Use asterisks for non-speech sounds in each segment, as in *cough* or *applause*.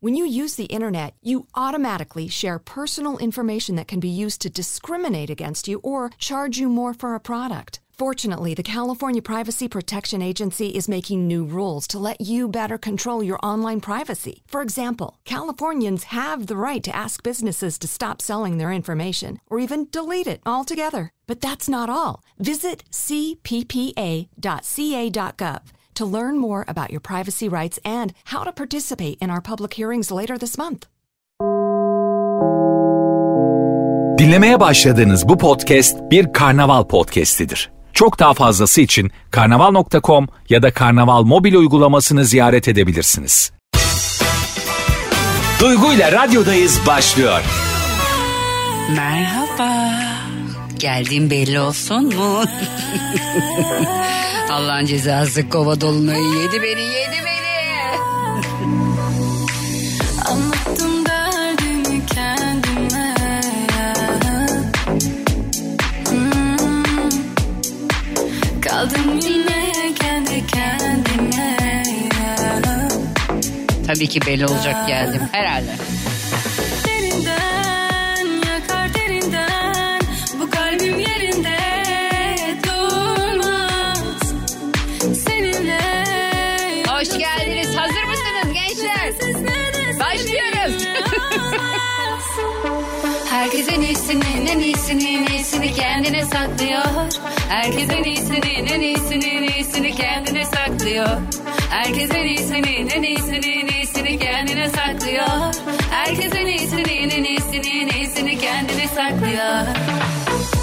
When you use the internet, you automatically share personal information that can be used to discriminate against you or charge you more for a product. Fortunately, the California Privacy Protection Agency is making new rules to let you better control your online privacy. For example, Californians have the right to ask businesses to stop selling their information or even delete it altogether. But that's not all. Visit cppa.ca.gov to learn more about your privacy rights and how to participate in our public hearings later this month. Dinlemeye başladığınız bu podcast bir karnaval podcastidir. Çok daha fazlası için karnaval.com ya da karnaval mobil uygulamasını ziyaret edebilirsiniz. Duygu ile radyodayız başlıyor. Merhaba. Geldiğim belli olsun mu? *laughs* Allah'ın cezası kova dolunayı yedi beni yedi beni. Anlattım derdimi kendime Hmm. Kaldım yine kendi kendime Tabii ki belli olacak geldim herhalde. Herkes en iyisinin en iyisini kendine saklıyor. Herkes en iyisinin en iyisinin en iyisini kendine saklıyor. Herkes en iyisinin en iyisinin en iyisini kendine saklıyor. Herkes en iyisinin en iyisinin en iyisini kendine saklıyor.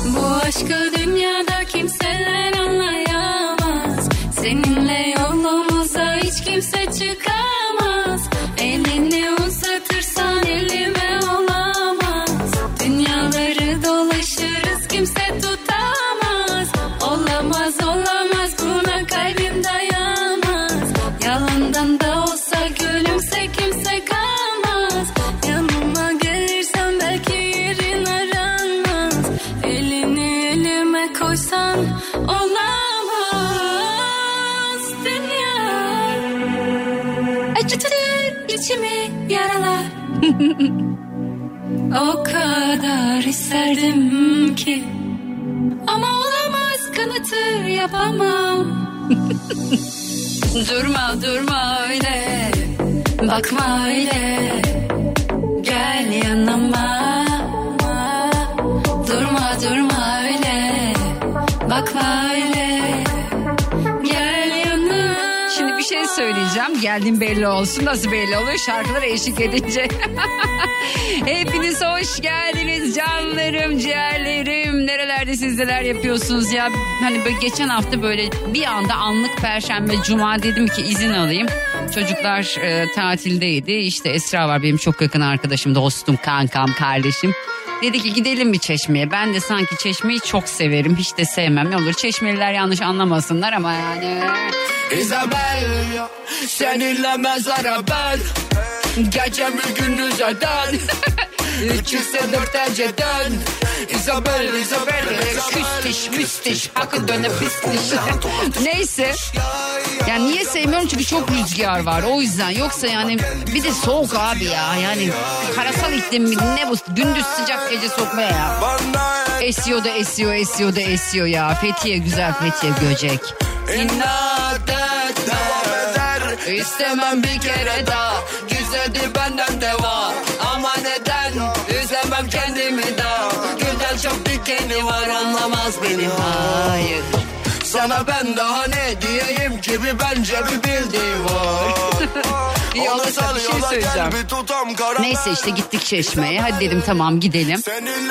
Bu aşkı dünyada kimseler anlayamaz. Seninle yolumuza hiç kimse çıkamaz. İçimi yaralar. *laughs* o kadar isterdim ki. Ama olamaz kanıtı yapamam. *laughs* durma durma öyle. Bakma öyle. Gel yanıma. Durma durma öyle. Bakma öyle. Söyleyeceğim. Geldim belli olsun. Nasıl belli oluyor? Şarkılara eşlik edince. *laughs* Hepiniz hoş geldiniz canlarım, ciğerlerim. Nerelerde siz neler yapıyorsunuz ya? Hani böyle geçen hafta böyle bir anda anlık perşembe, cuma dedim ki izin alayım. Çocuklar e, tatildeydi. İşte Esra var benim çok yakın arkadaşım, dostum, kankam, kardeşim. Dedi ki gidelim bir çeşmeye. Ben de sanki çeşmeyi çok severim. Hiç de sevmem. Ne olur çeşmeliler yanlış anlamasınlar ama yani. Isabel Seninle mezara ben Gecemi gündüz eden İkisi *laughs* dört eceden Isabel, Isabel Küstiş, müstiş, hakkı döne pistiş. Neyse. Yani niye sevmiyorum çünkü çok rüzgar var o yüzden. Yoksa yani bir de soğuk abi ya. Yani karasal iklim ne bu gündüz sıcak gece soğuk ya. Esiyor da esiyor esiyor da esiyor ya. Fethiye güzel Fethiye Göcek. İnat et Devam eder İstemem bir kere daha Güzeli benden de var Ama neden Üzemem kendimi daha Gülden çok dikeni var Anlamaz beni Hayır. Sana ben daha ne diyeyim ki bir bence bir bildiği var *laughs* Yalnız bir şey söyleyeceğim. Neyse işte gittik çeşmeye. Hadi dedim tamam gidelim.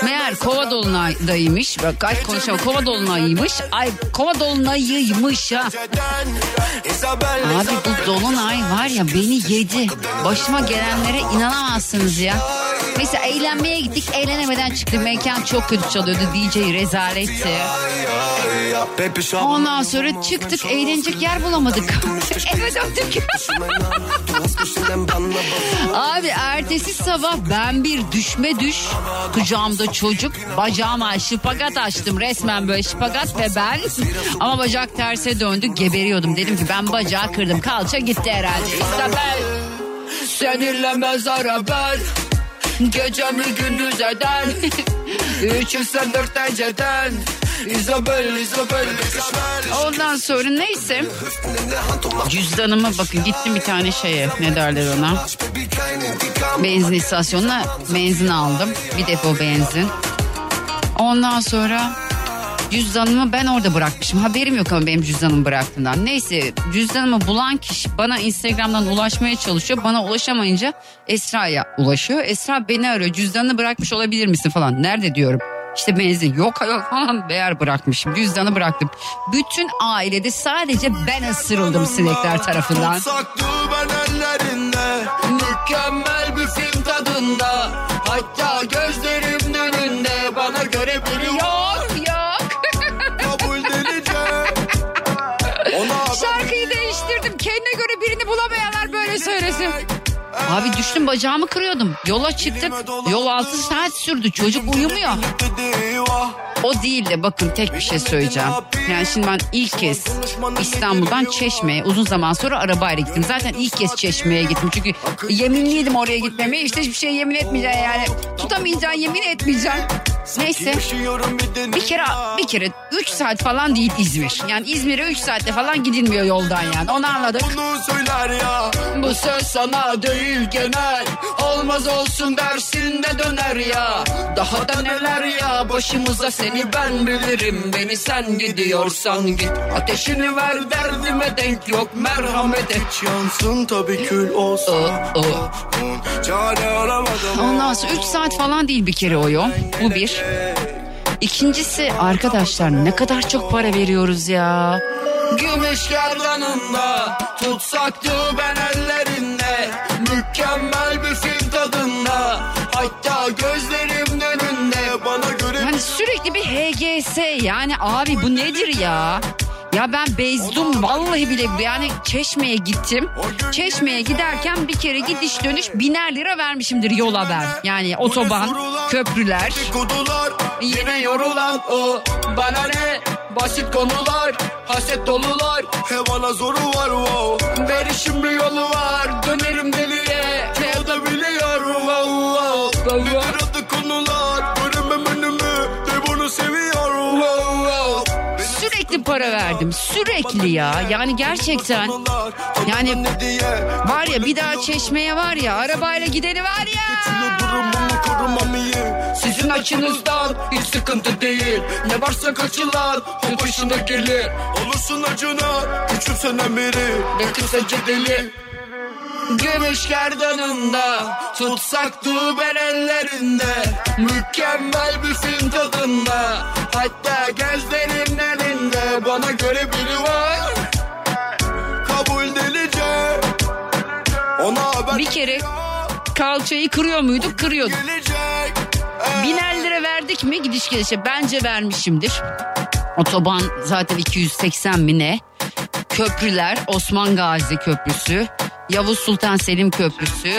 Meğer kova dolunaydaymış. Bak ay konuşamam. Kova dolunayıymış. Ay kova dolunayıymış ha. Abi bu dolunay var ya beni yedi. Başıma gelenlere inanamazsınız ya. Neyse eğlenmeye gittik. Eğlenemeden çıktık. Mekan çok kötü çalıyordu. DJ rezaletti. Ondan sonra çıktık eğlenecek yer bulamadık. Eve döndük. Abi ertesi sabah ben bir düşme düş. Kucağımda çocuk. Bacağıma şıpagat açtım. Resmen böyle şıpagat ve ben. Ama bacak terse döndü. Geberiyordum. Dedim ki ben bacağı kırdım. Kalça gitti herhalde. İstabel. Seninle mezara ben Gecemi gündüz eden sen dört eceden Isabel, Isabel Ondan sonra neyse Cüzdanıma bakın gittim bir tane şeye ne derler ona Benzin istasyonuna benzin aldım Bir depo benzin Ondan sonra cüzdanımı ben orada bırakmışım. Haberim yok ama benim cüzdanımı bıraktığından. Neyse cüzdanımı bulan kişi bana Instagram'dan ulaşmaya çalışıyor. Bana ulaşamayınca Esra'ya ulaşıyor. Esra beni arıyor. Cüzdanını bırakmış olabilir misin falan. Nerede diyorum. İşte benzin yok yok falan değer bırakmışım. Cüzdanı bıraktım. Bütün ailede sadece ben ısırıldım sinekler tarafından. Mükemmel bir film tadında Hatta gözlerimin önünde Bana göre biri yok Yok. Kabul Şarkıyı değiştirdim. Kendine göre birini bulamayanlar böyle söylesin. Abi düştüm bacağımı kırıyordum. Yola çıktık. Yol 6 saat sürdü. Çocuk uyumuyor. O değil de bakın tek bir şey söyleyeceğim. Yani şimdi ben ilk kez İstanbul'dan Çeşme'ye uzun zaman sonra arabayla gittim. Zaten ilk kez Çeşme'ye gittim. Çünkü yeminliydim oraya gitmemeye. İşte hiçbir şey yemin etmeyeceksin yani. Tutamayacaksın yemin etmeyeceksin. Neyse bir kere bir kere 3 saat falan değil İzmir. Yani İzmir'e 3 saatte falan gidilmiyor yoldan yani. Onu anladık. Bunu söyler ya Bu söz sana değil genel Olmaz olsun dersin de döner ya Daha da neler ya Başımıza seni ben bilirim Beni sen gidiyorsan git Ateşini ver derdime denk yok Merhamet et yansın tabii kül olsa O, o. Çare aramadım Ondan sonra 3 saat falan değil bir kere o yol. Bu bir. İkincisi arkadaşlar ne kadar çok para veriyoruz ya. Gümüş gerdanında Tutsaktı ben ellerinde Mükemmel bir film tadında Hatta gözlerimin önünde Bana göre Yani sürekli bir HGS yani abi bu nedir ya? Ya ben bezdum vallahi bile yani Çeşme'ye gittim. Çeşme'ye giderken bir kere gidiş dönüş biner lira vermişimdir yola ben. Yani otoban, köprüler. Dedikodular Yine yorulan o. Bana ne? Basit konular Haset dolular. He bana zoru var wow. Verişim bir yolu var. Dönerim deliye para verdim. Sürekli ya. Yani gerçekten. Yani var ya bir daha Çeşme'ye var ya arabayla gideni var ya. Sizin açınızdan hiç sıkıntı değil. Ne varsa kaçılan o başına gelir. Olursun acına küçümsenen biri. Ne kimsece deli Gümüş gerdanında Tutsaktı ben ellerinde Mükemmel bir film tadında Hatta gözlerimin elinde Bana göre biri var Kabul delice Ona ben Bir kere kalçayı kırıyor muyduk? Kırıyorduk. Biner lira verdik mi gidiş gelişe? Bence vermişimdir. Otoban zaten 280 bine. Köprüler Osman Gazi Köprüsü. Yavuz Sultan Selim Köprüsü.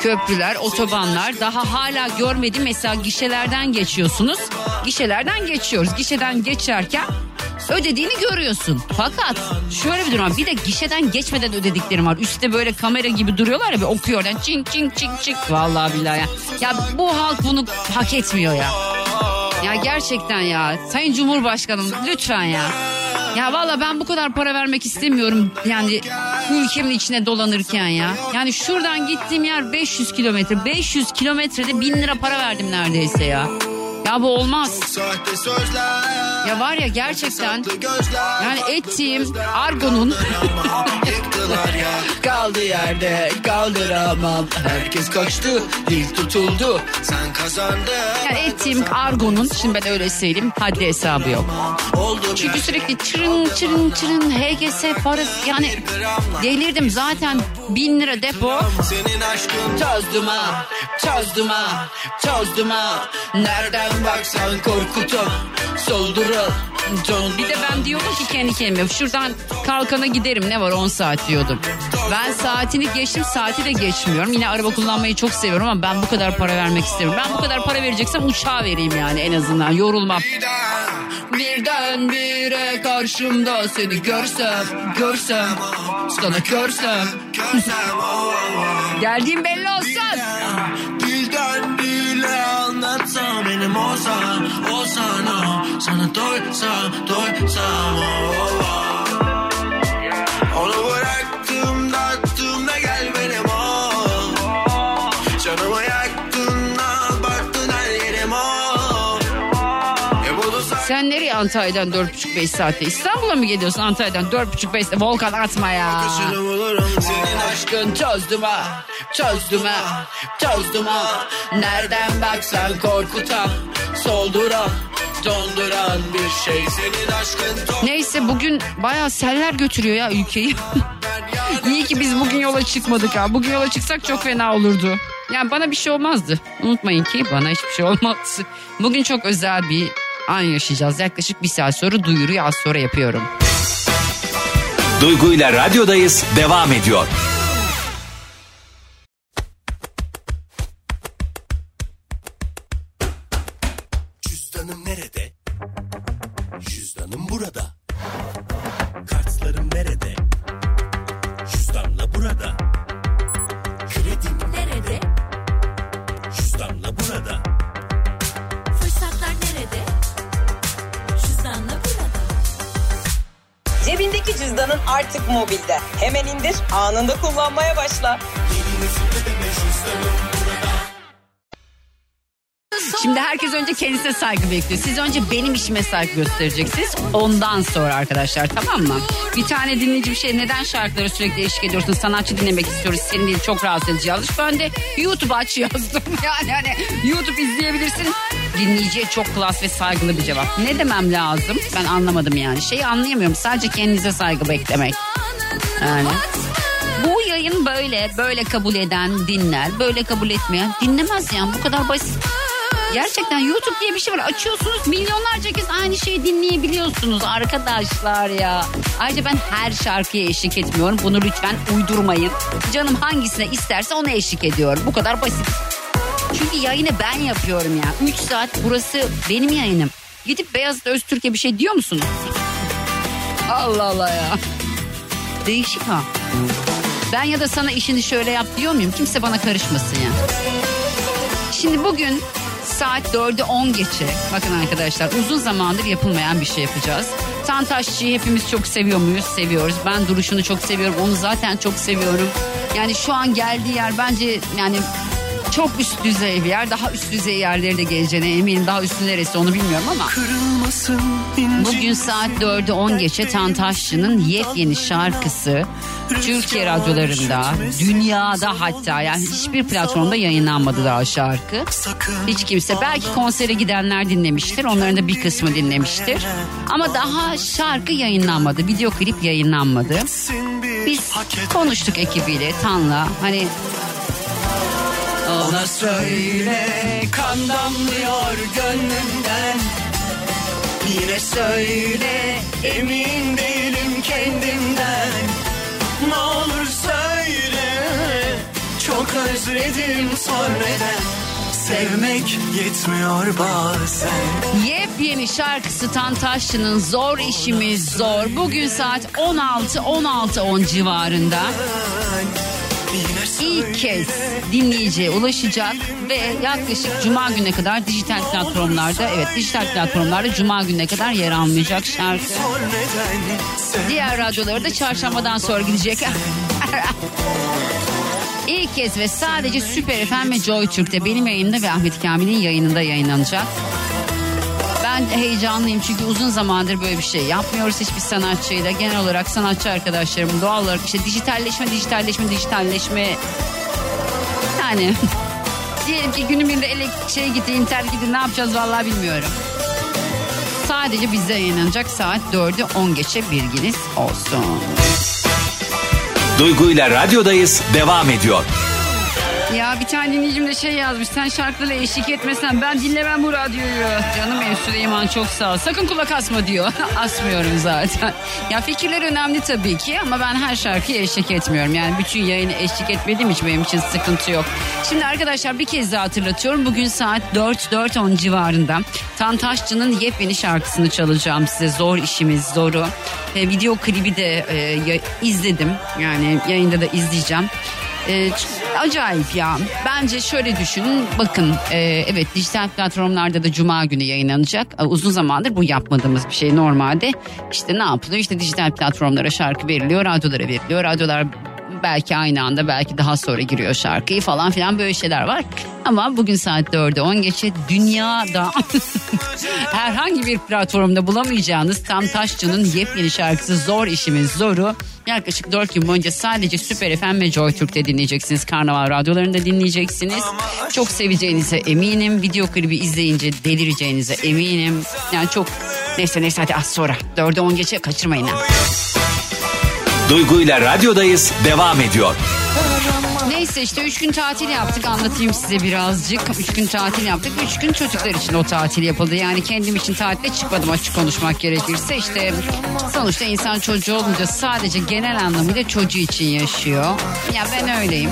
Köprüler, otobanlar daha hala görmedim. Mesela gişelerden geçiyorsunuz. Gişelerden geçiyoruz. Gişeden geçerken ödediğini görüyorsun. Fakat şöyle bir durum. Bir de gişeden geçmeden ödediklerim var. Üstte böyle kamera gibi duruyorlar ya bir okuyor. Yani çink çink çink çink. Vallahi billahi ya. Ya bu halk bunu hak etmiyor ya. Ya gerçekten ya. Sayın Cumhurbaşkanım lütfen ya. Ya valla ben bu kadar para vermek istemiyorum. Yani ülkemin içine dolanırken ya. Yani şuradan gittiğim yer 500 kilometre. 500 kilometrede 1000 lira para verdim neredeyse ya. Ya bu olmaz. Ya var ya gerçekten yani ettiğim argonun *laughs* Kaldı yerde kaldıramam. Herkes kaçtı dil tutuldu. Sen kazandın. Yani ettiğim argonun şimdi ben öyle söyleyeyim haddi hesabı yok. Çünkü sürekli çırın çırın çırın HGS parası yani delirdim zaten. Bin lira depo. Senin aşkın. Çözdüm ha Çözdüm ha Çözdüm ha. Nereden baksan korkutup Soldurup Can Bir de ben diyordum ki kendi kendime şuradan kalkana giderim ne var 10 saat diyordum. Ben saatini geçtim saati de geçmiyorum. Yine araba kullanmayı çok seviyorum ama ben bu kadar para vermek istemiyorum. Ben bu kadar para vereceksem uçağa vereyim yani en azından yorulmam. Birden bire karşımda seni görsem Görsem Sana Görsem Geldiğim belli anlatsam benim olsan olsan o Sana doysam doysam o nereye Antalya'dan 4,5-5 saatte? İstanbul'a mı geliyorsun Antalya'dan 4,5-5 saatte? Volkan atma ya. Senin aşkın çözdüm ha, çözdüm. Nereden baksan korkutan, solduran, donduran bir şey. Senin aşkın top Neyse bugün bayağı seller götürüyor ya ülkeyi. *laughs* İyi ki biz bugün yola çıkmadık ha. Bugün yola çıksak çok fena olurdu. Yani bana bir şey olmazdı. Unutmayın ki bana hiçbir şey olmaz. Bugün çok özel bir an yaşayacağız. Yaklaşık bir saat sonra duyuruyu az sonra yapıyorum. Duygu ile radyodayız devam ediyor. Saygı bekliyor. Siz önce benim işime saygı göstereceksiniz. Ondan sonra arkadaşlar tamam mı? Bir tane dinleyici bir şey neden şarkıları sürekli eşlik ediyorsun? Sanatçı dinlemek istiyoruz. Senin değil çok rahatsız edici yazmış. Ben de YouTube aç yazdım. *laughs* Yani hani YouTube izleyebilirsin. Dinleyiciye çok klas ve saygılı bir cevap. Ne demem lazım? Ben anlamadım yani. Şeyi anlayamıyorum. Sadece kendinize saygı beklemek. Yani. Bu yayın böyle, böyle kabul eden dinler, böyle kabul etmeyen dinlemez yani bu kadar basit. Gerçekten YouTube diye bir şey var. Açıyorsunuz milyonlarca kez aynı şeyi dinleyebiliyorsunuz arkadaşlar ya. Ayrıca ben her şarkıya eşlik etmiyorum. Bunu lütfen uydurmayın. Canım hangisine isterse ona eşlik ediyorum. Bu kadar basit. Çünkü yayını ben yapıyorum ya. 3 saat burası benim yayınım. Gidip Beyazıt Öztürk'e bir şey diyor musunuz? Allah Allah ya. Değişik ha. Ben ya da sana işini şöyle yap diyor muyum? Kimse bana karışmasın ya. Şimdi bugün saat 4'ü 10 geçe. Bakın arkadaşlar uzun zamandır yapılmayan bir şey yapacağız. Tantaşçı'yı hepimiz çok seviyor muyuz? Seviyoruz. Ben duruşunu çok seviyorum. Onu zaten çok seviyorum. Yani şu an geldiği yer bence yani çok üst düzey bir yer. Daha üst düzey yerleri de geleceğine eminim. Daha üstü neresi onu bilmiyorum ama. Bugün saat 4'ü 10 geçe Tantaşçı'nın yepyeni şarkısı Türkiye radyolarında, dünyada hatta yani hiçbir platformda yayınlanmadı daha şarkı. Hiç kimse belki konsere gidenler dinlemiştir. Onların da bir kısmı dinlemiştir. Ama daha şarkı yayınlanmadı. Video klip yayınlanmadı. Biz konuştuk ekibiyle Tan'la. Hani Ona söyle kan damlıyor gönlümden. Yine söyle emin değilim kendimden. Ne olur söyle çok özledim sor neden Sevmek yetmiyor bazen. Yepyeni şarkısı Tantaşçı'nın Zor işimiz Zor. Bugün saat 16 16 10 civarında ilk kez dinleyiciye ulaşacak ve yaklaşık cuma gününe kadar dijital platformlarda evet dijital platformlarda cuma gününe kadar yer almayacak şarkı. Diğer radyoları da çarşambadan sonra gidecek. *laughs* İlk kez ve sadece Süper FM ve Joy Türk'te benim yayınımda ve Ahmet Kamil'in yayınında yayınlanacak. Ben heyecanlıyım çünkü uzun zamandır böyle bir şey yapmıyoruz hiçbir sanatçıyla. Genel olarak sanatçı arkadaşlarım doğal olarak işte dijitalleşme, dijitalleşme, dijitalleşme. Yani *laughs* diyelim ki günün birinde elek şey gitti, internet gitti ne yapacağız vallahi bilmiyorum. Sadece bizde yayınlanacak saat 4'ü 10 geçe bilginiz olsun. Duygu ile radyodayız devam ediyor. Ya bir tane dinleyicim de şey yazmış. Sen şarkılarla eşlik etmesen ben dinlemem bu radyoyu. Canım benim Süleyman çok sağ ol. Sakın kulak asma diyor. *laughs* Asmıyorum zaten. Ya fikirler önemli tabii ki ama ben her şarkıya eşlik etmiyorum. Yani bütün yayını eşlik etmediğim için benim için sıkıntı yok. Şimdi arkadaşlar bir kez daha hatırlatıyorum. Bugün saat 4-4-10 civarında Tantaşçı'nın yepyeni şarkısını çalacağım size. Zor işimiz zoru. E, video klibi de e, izledim. Yani yayında da izleyeceğim. Ç- acayip ya. Bence şöyle düşünün. Bakın e, evet dijital platformlarda da cuma günü yayınlanacak. Ee, uzun zamandır bu yapmadığımız bir şey normalde. İşte ne yapılıyor? İşte dijital platformlara şarkı veriliyor, radyolara veriliyor. Radyolar belki aynı anda belki daha sonra giriyor şarkıyı falan filan böyle şeyler var. Ama bugün saat 4'e 10 geçe dünyada *laughs* herhangi bir platformda bulamayacağınız Tam Taşçı'nın yepyeni şarkısı Zor İşimiz Zor'u yaklaşık 4 gün boyunca sadece Süper FM ve Joy Türk'te dinleyeceksiniz. Karnaval radyolarında dinleyeceksiniz. Çok seveceğinize eminim. Video klibi izleyince delireceğinize eminim. Yani çok neyse neyse hadi az sonra. 4'e 10 geçe kaçırmayın ha. Duygu ile radyodayız devam ediyor. Neyse işte üç gün tatil yaptık anlatayım size birazcık. Üç gün tatil yaptık. Üç gün çocuklar için o tatil yapıldı. Yani kendim için tatile çıkmadım açık konuşmak gerekirse. işte sonuçta insan çocuğu olunca sadece genel anlamıyla çocuğu için yaşıyor. Ya ben öyleyim.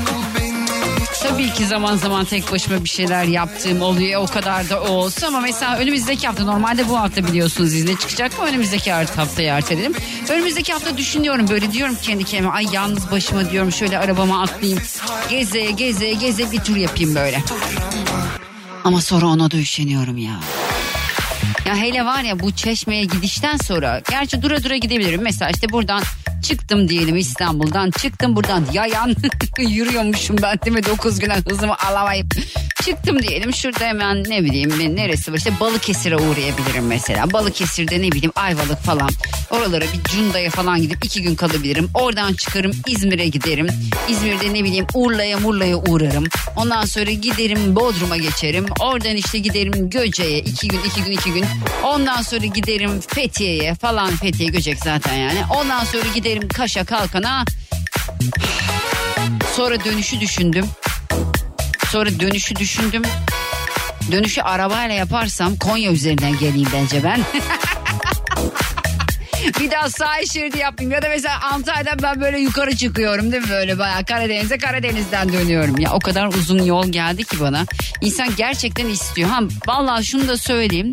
Tabii ki zaman zaman tek başıma bir şeyler yaptığım oluyor. O kadar da o olsa ama mesela önümüzdeki hafta normalde bu hafta biliyorsunuz izne çıkacak ama önümüzdeki haftayı erteledim. Önümüzdeki hafta düşünüyorum böyle diyorum kendi kendime ay yalnız başıma diyorum şöyle arabama atlayayım. Geze geze geze bir tur yapayım böyle. Ama sonra ona da üşeniyorum ya. Ya hele var ya bu çeşmeye gidişten sonra gerçi dura dura gidebilirim. Mesela işte buradan çıktım diyelim İstanbul'dan. Çıktım buradan. Yayan *laughs* yürüyormuşum ben değil mi? 9 güne hızımı alamayıp. Çıktım diyelim. Şurada hemen ne bileyim neresi var? İşte Balıkesir'e uğrayabilirim mesela. Balıkesir'de ne bileyim Ayvalık falan. Oralara bir Cunda'ya falan gidip iki gün kalabilirim. Oradan çıkarım İzmir'e giderim. İzmir'de ne bileyim Urla'ya Murla'ya uğrarım. Ondan sonra giderim Bodrum'a geçerim. Oradan işte giderim Göce'ye iki gün iki gün iki gün. Ondan sonra giderim Fethiye'ye falan. Fethiye Göcek zaten yani. Ondan sonra giderim Kaş'a Kalkan'a sonra dönüşü düşündüm. Sonra dönüşü düşündüm. Dönüşü arabayla yaparsam Konya üzerinden geleyim bence ben. *laughs* Bir daha sahil şeridi yapayım ya da mesela Antalya'dan ben böyle yukarı çıkıyorum değil mi böyle bayağı? Karadeniz'e Karadeniz'den dönüyorum. Ya o kadar uzun yol geldi ki bana. İnsan gerçekten istiyor. Ha vallahi şunu da söyleyeyim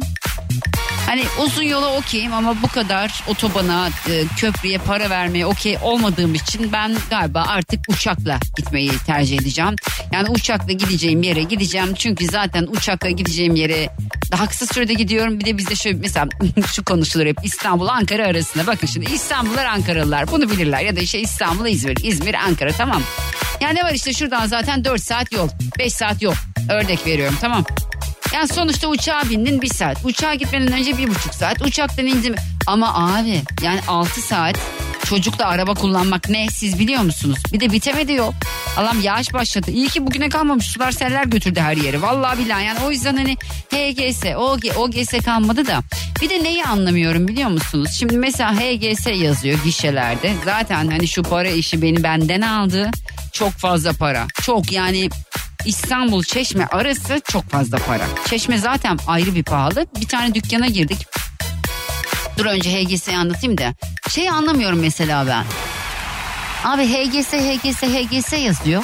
Hani uzun yola okeyim ama bu kadar otobana, e, köprüye para vermeye okey olmadığım için ben galiba artık uçakla gitmeyi tercih edeceğim. Yani uçakla gideceğim yere gideceğim. Çünkü zaten uçakla gideceğim yere daha kısa sürede gidiyorum. Bir de bizde şöyle mesela *laughs* şu konuşulur hep İstanbul Ankara arasında. Bakın şimdi İstanbullular Ankaralılar bunu bilirler. Ya da işte İstanbul İzmir, İzmir Ankara tamam. Yani var işte şuradan zaten 4 saat yol, 5 saat yol. Örnek veriyorum tamam. Yani sonuçta uçağa bindin bir saat. Uçağa gitmeden önce bir buçuk saat. Uçaktan indim. Ama abi yani altı saat çocukla araba kullanmak ne siz biliyor musunuz? Bir de bitemedi yol. Allah'ım yağış başladı. İyi ki bugüne kalmamış. Sular seller götürdü her yeri. Vallahi billahi yani o yüzden hani HGS, OG, OGS kalmadı da. Bir de neyi anlamıyorum biliyor musunuz? Şimdi mesela HGS yazıyor gişelerde. Zaten hani şu para işi beni benden aldı. Çok fazla para. Çok yani İstanbul Çeşme arası çok fazla para. Çeşme zaten ayrı bir pahalı. Bir tane dükkana girdik. Dur önce HGS'yi anlatayım da. Şeyi anlamıyorum mesela ben. Abi HGS HGS HGS yazıyor.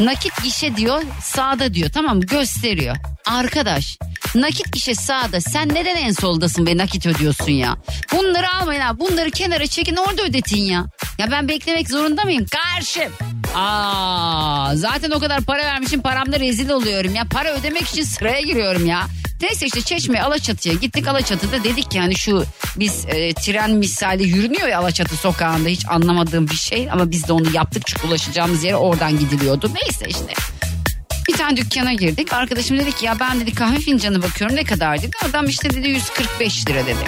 Nakit gişe diyor sağda diyor tamam mı gösteriyor. Arkadaş nakit gişe sağda sen neden en soldasın ve nakit ödüyorsun ya? Bunları almayın ha bunları kenara çekin orada ödetin ya. Ya ben beklemek zorunda mıyım? Karşım. Aa, zaten o kadar para vermişim paramda rezil oluyorum ya. Para ödemek için sıraya giriyorum ya. Neyse işte Çeşme Alaçatı'ya gittik. Alaçatı'da dedik ki hani şu biz e, tren misali yürünüyor ya Alaçatı sokağında hiç anlamadığım bir şey. Ama biz de onu yaptık çünkü ulaşacağımız yere oradan gidiliyordu. Neyse işte. Bir tane dükkana girdik. Arkadaşım dedi ki ya ben dedi kahve fincanı bakıyorum ne kadar dedi. Adam işte dedi 145 lira dedi.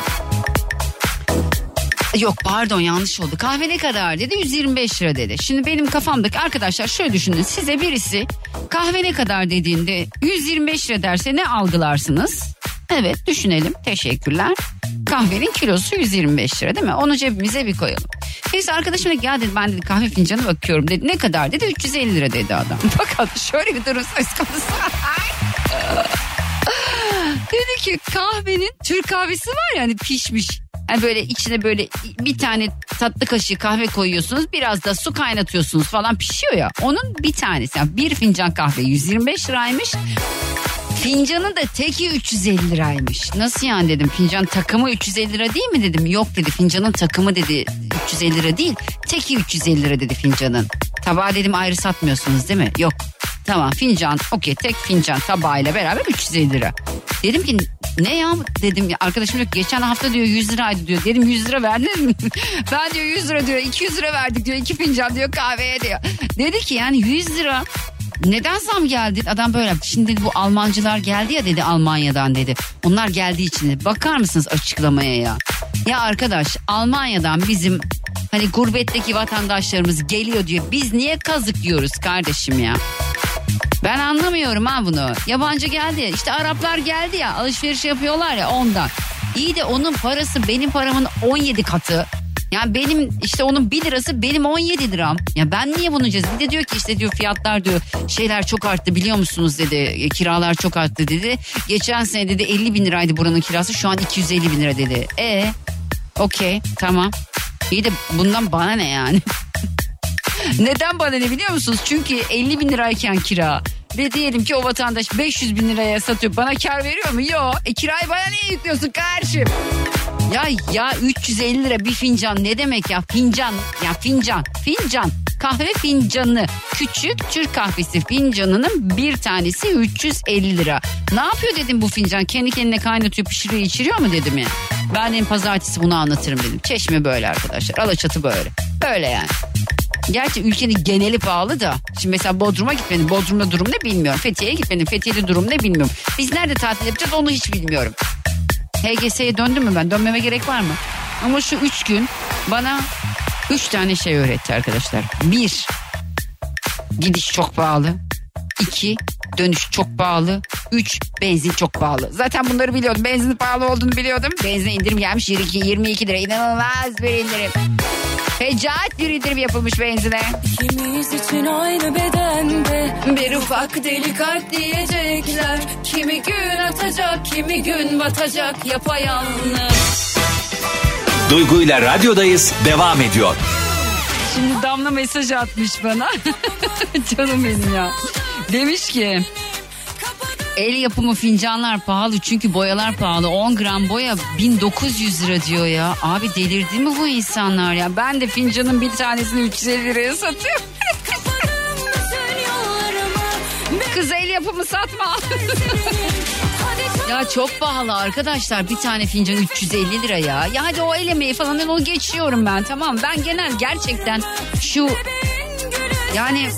Yok pardon yanlış oldu. Kahve ne kadar dedi 125 lira dedi. Şimdi benim kafamdaki arkadaşlar şöyle düşünün. Size birisi kahve ne kadar dediğinde 125 lira derse ne algılarsınız? Evet düşünelim teşekkürler. Kahvenin kilosu 125 lira değil mi? Onu cebimize bir koyalım. Neyse arkadaşım dedi ya dedi ben dedi kahve fincanı bakıyorum dedi. Ne kadar dedi 350 lira dedi adam. *laughs* Fakat şöyle bir durum söz konusu. *laughs* dedi ki kahvenin Türk kahvesi var ya hani pişmiş. Yani böyle içine böyle bir tane tatlı kaşığı kahve koyuyorsunuz. Biraz da su kaynatıyorsunuz falan pişiyor ya. Onun bir tanesi yani bir fincan kahve 125 liraymış. Fincanın da teki 350 liraymış. Nasıl yani dedim fincan takımı 350 lira değil mi dedim. Yok dedi fincanın takımı dedi 350 lira değil. Teki 350 lira dedi fincanın. Tabağı dedim ayrı satmıyorsunuz değil mi? Yok. Tamam fincan okey tek fincan tabağıyla beraber 350 lira. Dedim ki ne ya dedim arkadaşım diyor geçen hafta diyor 100 liraydı diyor. Dedim 100 lira verdiniz mi? *laughs* ben diyor 100 lira diyor 200 lira verdik diyor iki fincan diyor kahveye diyor. Dedi ki yani 100 lira neden zam geldi? Adam böyle yaptı. Şimdi dedi, bu Almancılar geldi ya dedi Almanya'dan dedi. Onlar geldiği için. Bakar mısınız açıklamaya ya? Ya arkadaş Almanya'dan bizim hani gurbetteki vatandaşlarımız geliyor diyor. Biz niye kazık yiyoruz kardeşim ya? Ben anlamıyorum ha bunu. Yabancı geldi ya işte Araplar geldi ya alışveriş yapıyorlar ya ondan. İyi de onun parası benim paramın 17 katı. Yani benim işte onun 1 lirası benim 17 liram. Ya ben niye bunu cez? Bir de diyor ki işte diyor fiyatlar diyor şeyler çok arttı biliyor musunuz dedi. E, Kiralar çok arttı dedi. Geçen sene dedi 50 bin liraydı buranın kirası şu an 250 bin lira dedi. E okey tamam. İyi de bundan bana ne yani? *laughs* Neden bana ne biliyor musunuz? Çünkü 50 bin lirayken kira ve diyelim ki o vatandaş 500 bin liraya satıyor. Bana kar veriyor mu? Yok. E kirayı bana niye yüklüyorsun kardeşim? Ya ya 350 lira bir fincan ne demek ya? Fincan ya fincan fincan kahve fincanı küçük Türk kahvesi fincanının bir tanesi 350 lira. Ne yapıyor dedim bu fincan kendi kendine kaynatıyor pişiriyor içiriyor mu dedim ya. Ben dedim pazartesi bunu anlatırım dedim. Çeşme böyle arkadaşlar Alaçatı böyle. Böyle yani. Gerçi ülkenin geneli pahalı da. Şimdi mesela Bodrum'a gitmedim. Bodrum'da durum ne bilmiyorum. Fethiye'ye gitmedim. Fethiye'de durum ne bilmiyorum. Biz nerede tatil yapacağız onu hiç bilmiyorum. HGS'ye döndüm mü ben? Dönmeme gerek var mı? Ama şu üç gün bana üç tane şey öğretti arkadaşlar. Bir, gidiş çok pahalı. İki, dönüş çok pahalı. Üç, benzin çok pahalı. Zaten bunları biliyordum. Benzin pahalı olduğunu biliyordum. Benzine indirim gelmiş 22, 22 lira. İnanılmaz bir indirim. Fecaat bir indirim yapılmış benzine. İkimiz için aynı bedende Bir ufak deli kalp diyecekler Kimi gün atacak kimi gün batacak yapayalnız Duygu ile radyodayız devam ediyor. Şimdi Damla mesaj atmış bana. *laughs* Canım benim ya. Demiş ki el yapımı fincanlar pahalı çünkü boyalar pahalı. 10 gram boya 1900 lira diyor ya. Abi delirdi mi bu insanlar ya? Ben de fincanın bir tanesini 350 liraya satıyorum. *laughs* Kız el yapımı satma. *laughs* ya çok pahalı arkadaşlar. Bir tane fincan 350 lira ya. Ya hadi o el emeği falan onu geçiyorum ben tamam. Ben genel gerçekten şu yani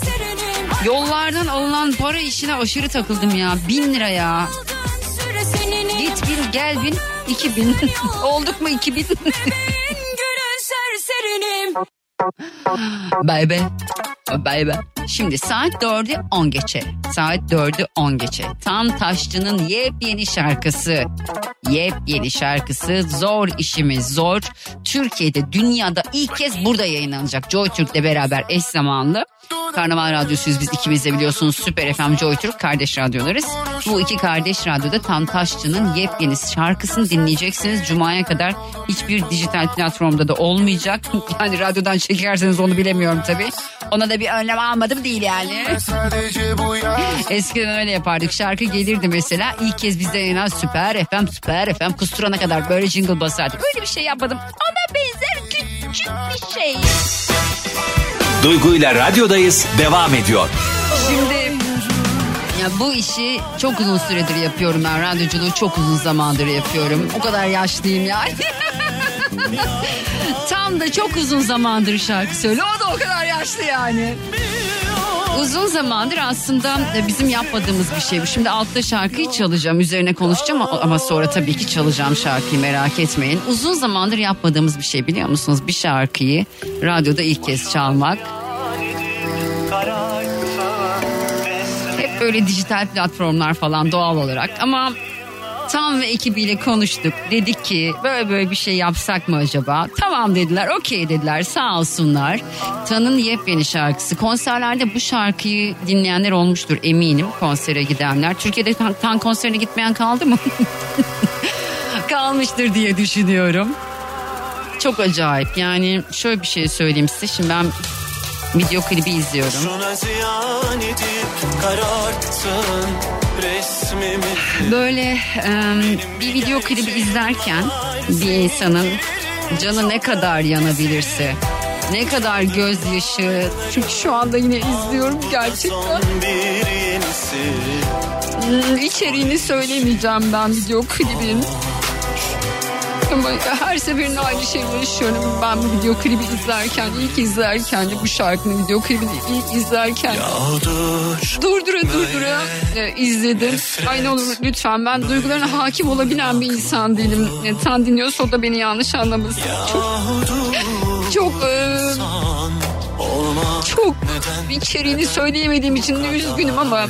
yollardan alınan para işine aşırı takıldım ya. Bin lira ya. Git bin gel bin iki bin. *laughs* Olduk mu iki bin? *laughs* Bay bay. Bay bay. Şimdi saat 4'ü 10 geçe. Saat 4'ü 10 geçe. Tam Taşçı'nın yepyeni şarkısı. Yepyeni şarkısı Zor işimiz Zor. Türkiye'de dünyada ilk kez burada yayınlanacak. Joy Türk'le beraber eş zamanlı. Karnaval Radyosuyuz biz ikimiz de biliyorsunuz Süper FM Joy Türk kardeş radyolarız. Bu iki kardeş radyoda Tam Taşçı'nın yepyeni şarkısını dinleyeceksiniz. Cuma'ya kadar hiçbir dijital platformda da olmayacak. *laughs* Yani radyodan çekerseniz onu bilemiyorum tabii. Ona da bir önlem almadım değil yani. Eskiden öyle yapardık. Şarkı gelirdi mesela. İlk kez bizde yayınlanan Süper FM, Süper FM kusturana kadar böyle jingle basardık. Öyle bir şey yapmadım. Ona benzer küçük bir şey. Duygu ile radyodayız devam ediyor. Şimdi ya bu işi çok uzun süredir yapıyorum ben. Radyoculuğu çok uzun zamandır yapıyorum. O kadar yaşlıyım yani. *laughs* Tam da çok uzun zamandır şarkı söylüyor. O da o kadar yaşlı yani. Uzun zamandır aslında bizim yapmadığımız bir şey bu. Şimdi altta şarkıyı çalacağım. Üzerine konuşacağım ama- ama sonra tabii ki çalacağım şarkıyı merak etmeyin. Uzun zamandır yapmadığımız bir şey biliyor musunuz? Bir şarkıyı radyoda ilk kez çalmak. Hep böyle dijital platformlar falan doğal olarak ama Tam ve ekibiyle konuştuk. Dedik ki böyle böyle bir şey yapsak mı acaba? Tamam dediler, okey dediler sağ olsunlar. Tan'ın yepyeni şarkısı. Konserlerde bu şarkıyı dinleyenler olmuştur eminim konsere gidenler. Türkiye'de Tan, Tan konserine gitmeyen kaldı mı? *laughs* Kalmıştır diye düşünüyorum. Çok acayip yani şöyle bir şey söyleyeyim size. Şimdi ben video klibi izliyorum. Şuna ziyan edip kararttın Böyle em, bir video klibi izlerken bir insanın canı ne kadar yanabilirse Ne kadar gözyaşı. Çünkü şu anda yine izliyorum gerçekten. İçeriğini söylemeyeceğim ben video klibin. Ama her seferinde aynı şeyi yaşıyorum. Ben bu video klibi izlerken, ilk izlerken de bu şarkının video klibini ilk izlerken Yağdır durdura durdura e, izledim. Ay ne olur lütfen ben duygularına hakim olabilen bir insan değilim. E, Tan dinliyorsa o da beni yanlış anlamasın. Çok, çok e, çok içeriğini söyleyemediğim için de üzgünüm ama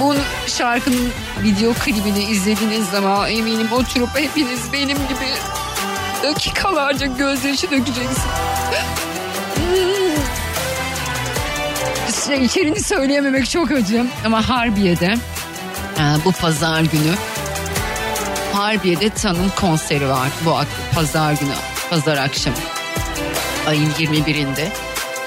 bu şarkının video klibini izlediğiniz zaman eminim oturup hepiniz benim gibi dakikalarca gözyaşı dökeceksiniz. *laughs* İşte içeriğini söyleyememek çok acı ama Harbiye'de e, bu pazar günü Harbiye'de Tan'ın konseri var bu pazar günü pazar akşamı ayın 21'inde.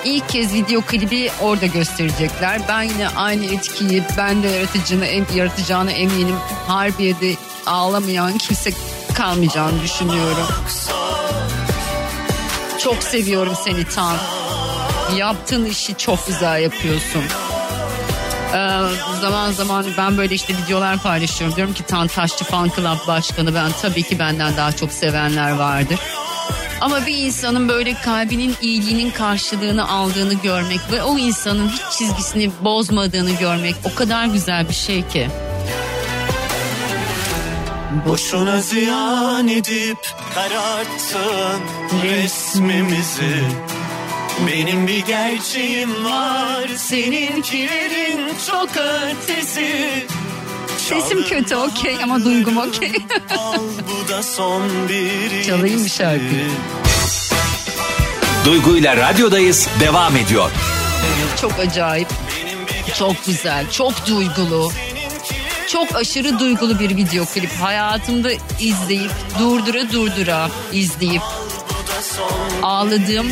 İlk kez video klibi orada gösterecekler. Ben yine aynı etkiyi ben de yaratıcını, yaratacağına eminim. Harbiye'de ağlamayan kimse kalmayacağını düşünüyorum. Çok seviyorum seni Tan. Yaptığın işi çok güzel yapıyorsun. Ee, zaman zaman ben böyle işte videolar paylaşıyorum. Diyorum ki Tan Taşçı Fan Club Başkanı ben tabii ki benden daha çok sevenler vardır. Ama bir insanın böyle kalbinin iyiliğinin karşılığını aldığını görmek ve o insanın hiç çizgisini bozmadığını görmek o kadar güzel bir şey ki. Boşuna ziyan edip kararttın resmimizi Benim bir gerçeğim var seninkilerin çok ötesi Sesim kötü okey ama duygum okey. Al bu da son bir *laughs* Çalayım mı şarkıyı? Duygu ile radyodayız devam ediyor. çok acayip, çok güzel, çok duygulu. Çok aşırı duygulu bir video klip. Hayatımda izleyip durdura durdura izleyip ağladığım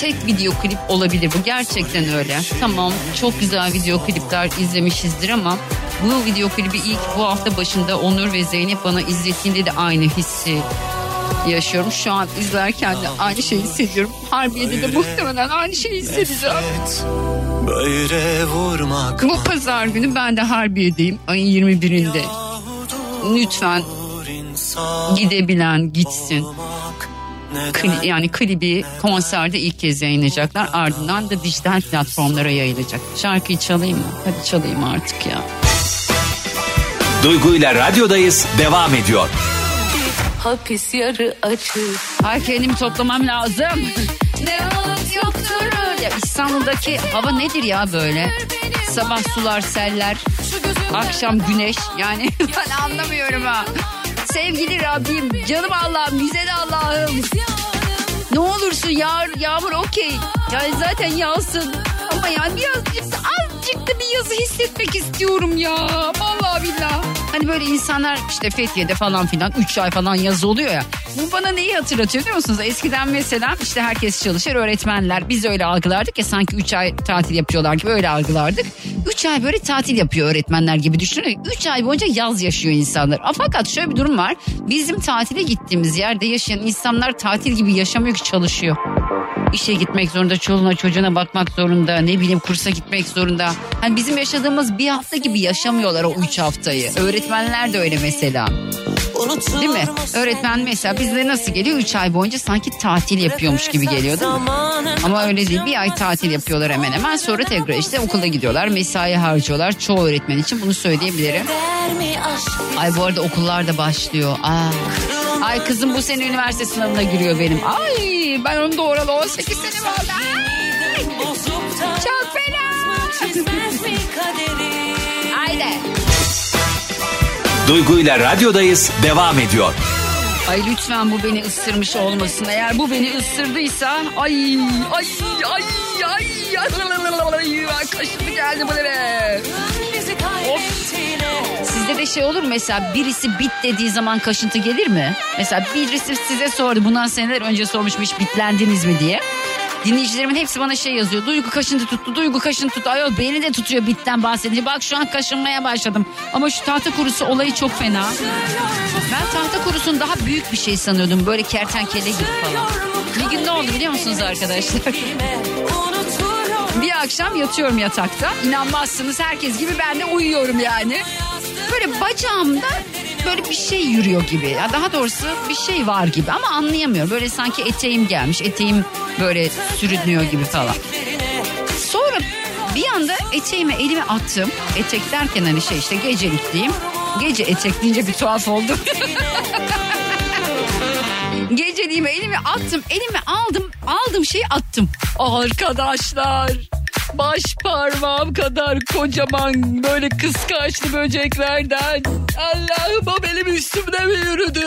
tek video klip olabilir. Bu gerçekten öyle. Tamam çok güzel video klipler izlemişizdir ama bu video klibi ilk bu hafta başında Onur ve Zeynep bana izlettiğinde de aynı hissi yaşıyorum. Şu an izlerken de aynı şeyi hissediyorum. Harbiye'de de muhtemelen aynı şeyi hissedeceğim. Böyle vurmak Bu pazar günü ben de Harbiye'deyim ayın 21'inde. Lütfen gidebilen gitsin. Kli- yani klibi konserde ilk kez yayınlayacaklar. Ardından da dijital platformlara yayılacak. Şarkıyı çalayım mı? Hadi çalayım artık ya. Duygu ile radyodayız devam ediyor. Hapis yarı açık. Ay kendimi toplamam lazım. Ne alt yoktur. Ya İstanbul'daki hava nedir ya böyle? Sabah sular, seller, akşam güneş. Yani *laughs* ben anlamıyorum ha. Sevgili Rabbim, canım Allah'ım, güzel Allah'ım. Ne olursun yağ, yağmur okey. Yani zaten yağsın. Ama yani birazcık da azıcık da bir yazı hissetmek istiyorum ya. Vallahi billahi. Hani böyle insanlar işte Fethiye'de falan filan 3 ay falan yazı oluyor ya. Bu bana neyi hatırlatıyor biliyor musunuz? Eskiden mesela işte herkes çalışır öğretmenler. Biz öyle algılardık ya sanki 3 ay tatil yapıyorlar gibi öyle algılardık. 3 ay böyle tatil yapıyor öğretmenler gibi düşünün. 3 ay boyunca yaz yaşıyor insanlar. Fakat şöyle bir durum var. Bizim tatile gittiğimiz yerde yaşayan insanlar tatil gibi yaşamıyor ki çalışıyor. İşe gitmek zorunda, çoluğuna çocuğuna bakmak zorunda, ne bileyim kursa gitmek zorunda. Hani bizim yaşadığımız bir hafta gibi yaşamıyorlar o üç haftayı. Öğretmenler de öyle mesela. Değil mi? Öğretmen mesela bizde nasıl geliyor? Üç ay boyunca sanki tatil yapıyormuş gibi geliyor değil mi? Ama öyle değil. Bir ay tatil yapıyorlar hemen hemen. Sonra tekrar işte okula gidiyorlar. Mesai harcıyorlar. Çoğu öğretmen için bunu söyleyebilirim. Ay bu arada okullar da başlıyor. Aa. Ay kızım bu sene üniversite sınavına giriyor benim. Ay ben onu doğralı 18 sene var. Ay. Çok fena. Haydi. Duygu ile radyodayız devam ediyor. Ay lütfen bu beni ısırmış olmasın. Eğer bu beni ısırdıysa ay ay ay ay ay ay kaşıntı geldi böyle. Of. Sizde de şey olur mu mesela birisi bit dediği zaman kaşıntı gelir mi? Mesela birisi size sordu bundan seneler önce sormuş hiç bitlendiniz mi diye. Dinleyicilerimin hepsi bana şey yazıyor. Duygu kaşıntı tuttu, duygu kaşıntı tuttu. Ayol beni de tutuyor bitten bahsedince. Bak şu an kaşınmaya başladım. Ama şu tahta kurusu olayı çok fena. Ben tahta kurusunu daha büyük bir şey sanıyordum. Böyle kertenkele gibi falan. Bir gün ne oldu biliyor musunuz arkadaşlar? *laughs* bir akşam yatıyorum yatakta. İnanmazsınız herkes gibi ben de uyuyorum yani. Böyle bacağımda böyle bir şey yürüyor gibi. Ya daha doğrusu bir şey var gibi ama anlayamıyorum. Böyle sanki eteğim gelmiş. Eteğim böyle sürünüyor gibi falan. Sonra bir anda eteğime elime attım. Etek derken hani şey işte gecelikliyim. Gece etek deyince bir tuhaf oldu. *laughs* Geceliğime elimi attım. Elimi aldım. Aldım şeyi attım. Arkadaşlar baş parmağım kadar kocaman böyle kıskaçlı böceklerden Allah'ım o benim üstümde mi yürüdü?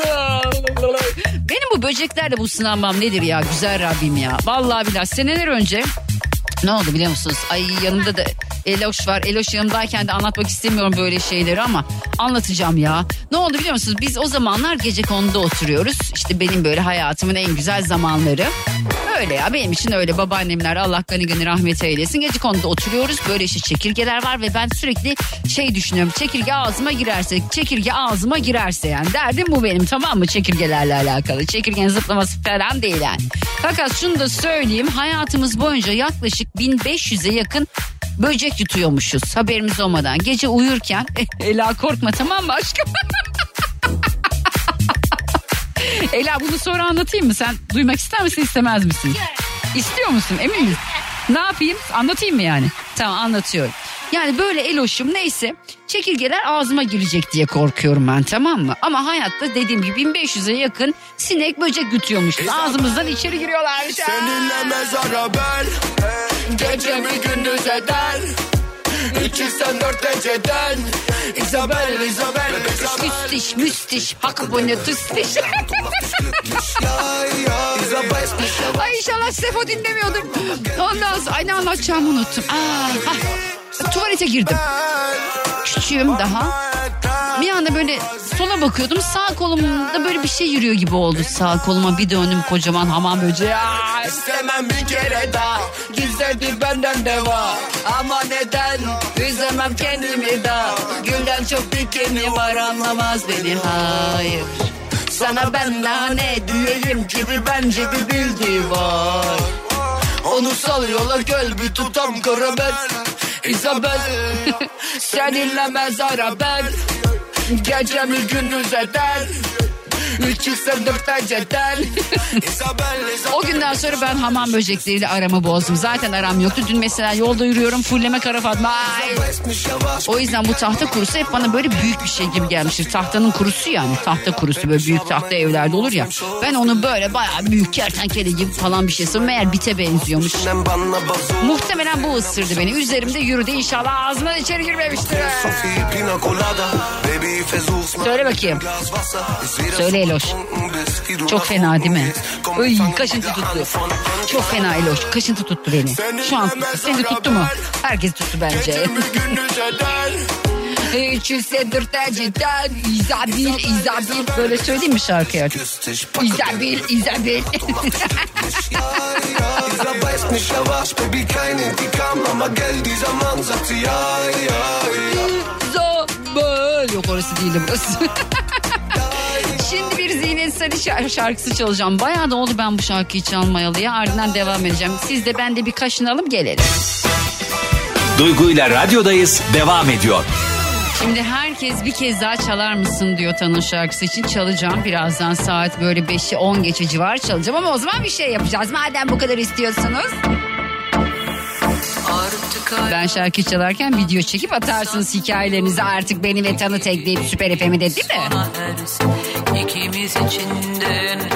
Benim bu böceklerle bu sınanmam nedir ya güzel Rabbim ya. Vallahi billahi seneler önce ne oldu biliyor musunuz? Ay yanımda da Eloş var. Eloş yanımdayken de anlatmak istemiyorum böyle şeyleri ama anlatacağım ya. Ne oldu biliyor musunuz? Biz o zamanlar gece konuda oturuyoruz. İşte benim böyle hayatımın en güzel zamanları. Öyle ya benim için öyle babaannemler Allah gani gani rahmet eylesin. Gece konuda oturuyoruz böyle işte çekirgeler var ve ben sürekli şey düşünüyorum. Çekirge ağzıma girerse çekirge ağzıma girerse yani derdim bu benim tamam mı çekirgelerle alakalı. Çekirgenin zıplaması falan değil yani. Fakat şunu da söyleyeyim hayatımız boyunca yaklaşık 1500'e yakın böcek yutuyormuşuz haberimiz olmadan. Gece uyurken *laughs* Ela korkma tamam mı aşkım? *laughs* Ela bunu sonra anlatayım mı? Sen duymak ister misin istemez misin? İstiyor musun emin misin? Ne yapayım anlatayım mı yani? Tamam anlatıyorum. Yani böyle eloşum neyse çekirgeler ağzıma girecek diye korkuyorum ben tamam mı? Ama hayatta dediğim gibi 1500'e yakın sinek böcek yutuyormuş. Ağzımızdan içeri giriyorlarmış. Seninle mezara ben Gecemi gündüz eder 384 geceden Isabel, Isabel, Isabel Müstiş, müstiş, hak bu ne tıstiş. Ay inşallah Sefo dinlemiyordur. Ondan sonra ay ne anlatacağımı unuttum. Aa, ha, tuvalete girdim. Küçüğüm daha. Bir anda böyle sola bakıyordum sağ kolumda böyle bir şey yürüyor gibi oldu. Sağ koluma bir döndüm kocaman hamam böceği. Ay, İstemem bir kere daha. Gizledi benden deva Ama neden? Üzemem kendimi daha Gülden çok dikeni var anlamaz beni. Hayır. Sana ben ne diyeyim gibi bence bir bildiği var. Onu sal yola gel bir tutam karamel Isabel *laughs* Seninle mezara ben Gecemi gündüz eder Üç dört geceden O günden sonra ben hamam böcekleriyle aramı bozdum. Zaten aram yoktu. Dün mesela yolda yürüyorum fulleme kara Fatma. O yüzden bu tahta kurusu hep bana böyle büyük bir şey gibi gelmiştir. Tahtanın kurusu yani. Tahta kurusu böyle büyük tahta evlerde olur ya. Ben onu böyle bayağı büyük kertenkele gibi falan bir şey sanırım. Meğer bite benziyormuş. Muhtemelen bu ısırdı beni. Üzerimde yürüdü inşallah ağzıma içeri girmemiştir. Söyle bakayım. Söyle Eloş. Çok fena değil mi? Ay kaşıntı tuttu. Çok fena Eloş. Kaşıntı tuttu beni. Şu an seni tuttu mu? Herkes tuttu bence. *laughs* Hiç hissedirteciden İzabil, İzabil. Böyle söyleyeyim mi şarkıyı? İzabil, İzabil. *laughs* İzabel. Yok orası değildi burası. *laughs* Şimdi bir Zinet Salih şarkısı çalacağım. Bayağı da oldu ben bu şarkıyı çalmayalı ya. Ardından devam edeceğim. Siz de ben de bir kaşınalım gelelim. Duygu ile radyodayız devam ediyor. Şimdi herkes bir kez daha çalar mısın diyor Tanın şarkısı için çalacağım. Birazdan saat böyle 5'i 10 geçe civar çalacağım ama o zaman bir şey yapacağız. Madem bu kadar istiyorsunuz. Ben şarkı çalarken video çekip atarsınız hikayelerinizi artık beni ve Tanı tekleyip Süper FM'i de değil mi?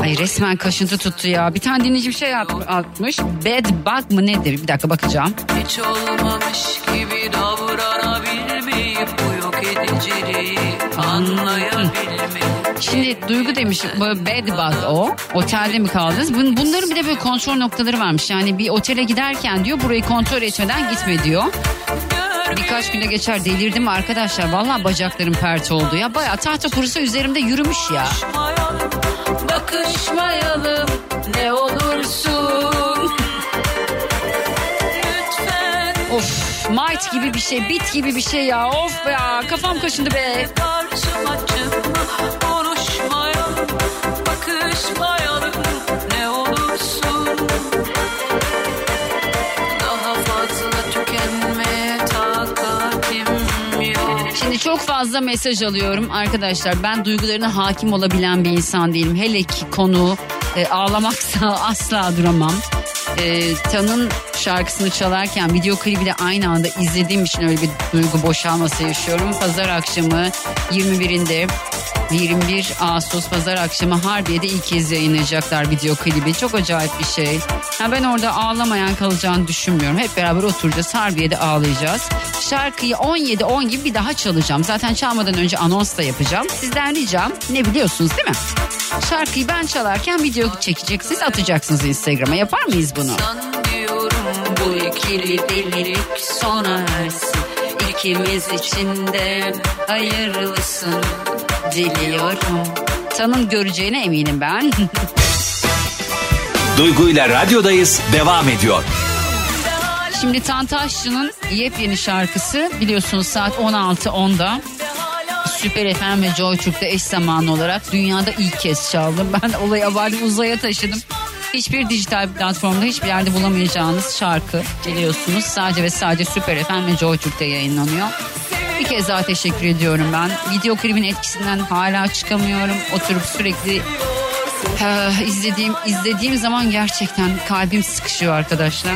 Ay resmen kaşıntı tuttu ya. Bir tane dinleyici bir şey at- atmış. Bad bug mı nedir? Bir dakika bakacağım. Hiç olmamış gibi davranabilmeyip bu yok ediciliği anlayabilmeyip Şimdi Duygu demiş bad bug o. Otelde mi kaldınız? Bun- Bunların bir de böyle kontrol noktaları varmış. Yani bir otele giderken diyor burayı kontrol etmeden gitme diyor. Birkaç güne geçer delirdim arkadaşlar. Vallahi bacaklarım pert oldu ya. Bayağı tahta kurusu üzerimde yürümüş ya. bakışmayalım ne olursun Of might gibi bir şey bit gibi bir şey ya of ya kafam kaşındı be. Karşıma çıkma çok fazla mesaj alıyorum arkadaşlar. Ben duygularına hakim olabilen bir insan değilim. Hele ki konu e, ağlamaksa *laughs* asla duramam. E, Tan'ın şarkısını çalarken video klibi de aynı anda izlediğim için öyle bir duygu boşalması yaşıyorum. Pazar akşamı 21'inde 21 Ağustos pazar akşamı Harbiye'de ilk kez yayınlayacaklar video klibi. Çok acayip bir şey. Ha ben orada ağlamayan kalacağını düşünmüyorum. Hep beraber oturacağız Harbiye'de ağlayacağız. Şarkıyı 17-10 gibi bir daha çalacağım. Zaten çalmadan önce anons da yapacağım. Sizden ricam ne biliyorsunuz değil mi? Şarkıyı ben çalarken video çekeceksiniz atacaksınız Instagram'a. Yapar mıyız bunu? Bu ikili delilik sona ersin İkimiz için hayırlısın diliyorum Tanın göreceğine eminim ben. *laughs* Duygu ile radyodayız devam ediyor. Şimdi Tantaşçı'nın yepyeni şarkısı biliyorsunuz saat 16.10'da Süper FM ve Joy Türk'te eş zamanlı olarak dünyada ilk kez çaldım. *laughs* Ben olayı abartıp uzaya taşıdım. Hiçbir dijital platformda hiçbir yerde bulamayacağınız şarkı biliyorsunuz. Sadece ve sadece Süper FM ve Joy Türk'te yayınlanıyor. Bir kez daha teşekkür ediyorum ben. Video klibin etkisinden hala çıkamıyorum. Oturup sürekli Ha, izlediğim izlediğim zaman gerçekten kalbim sıkışıyor arkadaşlar.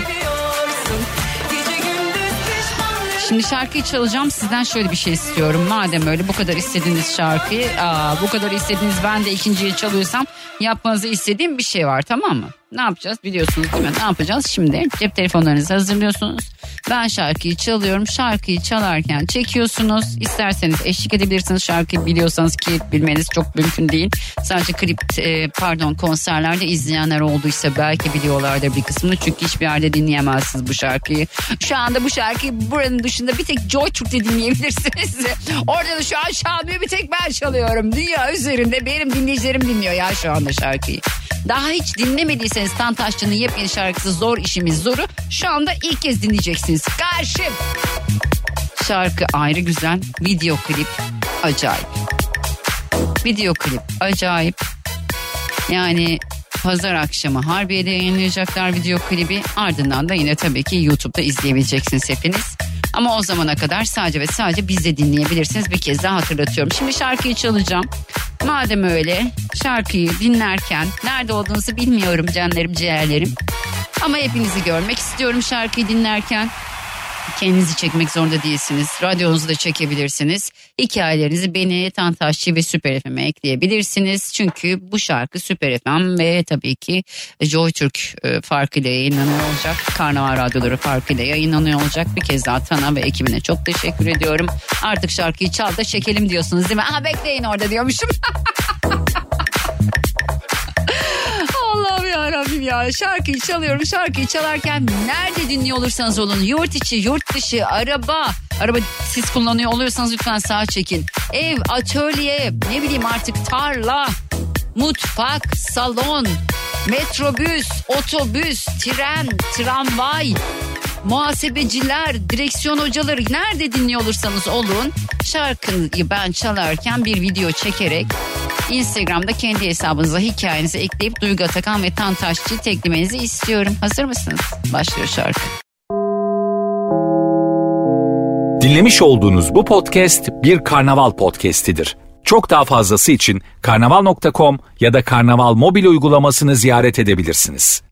Şimdi şarkıyı çalacağım sizden şöyle bir şey istiyorum. Madem öyle bu kadar istediğiniz şarkıyı aa, bu kadar istediğiniz ben de ikinciyi çalıyorsam yapmanızı istediğim bir şey var tamam mı? Ne yapacağız biliyorsunuz değil mi? Ne yapacağız şimdi? Cep telefonlarınızı hazırlıyorsunuz. Ben şarkıyı çalıyorum. Şarkıyı çalarken çekiyorsunuz. İsterseniz eşlik edebilirsiniz. Şarkıyı biliyorsanız ki bilmeniz çok mümkün değil. Sadece klip e, pardon konserlerde izleyenler olduysa belki biliyorlardır bir kısmını. Çünkü hiçbir yerde dinleyemezsiniz bu şarkıyı. Şu anda bu şarkıyı buranın dışında bir tek Joy Türk'te dinleyebilirsiniz. *laughs* Orada da şu an çalmıyor bir tek ben çalıyorum. Dünya üzerinde benim dinleyicilerim dinliyor ya şu anda şarkıyı. Daha hiç dinlemediyseniz Tantaşçı'nın yepyeni şarkısı Zor İşimiz Zoru şu anda ilk kez dinleyeceksiniz. Karşım. Şarkı ayrı güzel. Video klip acayip. Video klip acayip. Yani pazar akşamı Harbiye'de yayınlayacaklar video klibi. Ardından da yine tabii ki YouTube'da izleyebileceksiniz hepiniz. Ama o zamana kadar sadece ve sadece biz dinleyebilirsiniz. Bir kez daha hatırlatıyorum. Şimdi şarkıyı çalacağım. Madem öyle şarkıyı dinlerken nerede olduğunuzu bilmiyorum canlarım ciğerlerim. Ama hepinizi görmek istiyorum şarkıyı dinlerken. Kendinizi çekmek zorunda değilsiniz. Radyonuzu da çekebilirsiniz. Hikayelerinizi beni, Tantaşçı ve Süper FM'e ekleyebilirsiniz. Çünkü bu şarkı Süper FM ve tabii ki Joy Türk e, farkıyla yayınlanıyor olacak. Karnaval Radyoları farkıyla yayınlanıyor olacak. Bir kez daha Tana ve ekibine çok teşekkür ediyorum. Artık şarkıyı çal da çekelim diyorsunuz değil mi? Aha bekleyin orada diyormuşum. *laughs* ya Rabbim ya. Şarkıyı çalıyorum. Şarkıyı çalarken nerede dinliyor olursanız olun yurt içi yurt dışı araba araba siz kullanıyor oluyorsanız lütfen sağa çekin. Ev atölye ne bileyim artık tarla mutfak salon metrobüs otobüs tren tramvay muhasebeciler, direksiyon hocaları nerede dinliyor olursanız olun şarkıyı ben çalarken bir video çekerek Instagram'da kendi hesabınıza hikayenizi ekleyip Duygu Atakan ve Tantaşçı teklemenizi istiyorum. Hazır mısınız? Başlıyor şarkı. Dinlemiş olduğunuz bu podcast bir karnaval podcastidir. Çok daha fazlası için karnaval.com ya da karnaval mobil uygulamasını ziyaret edebilirsiniz.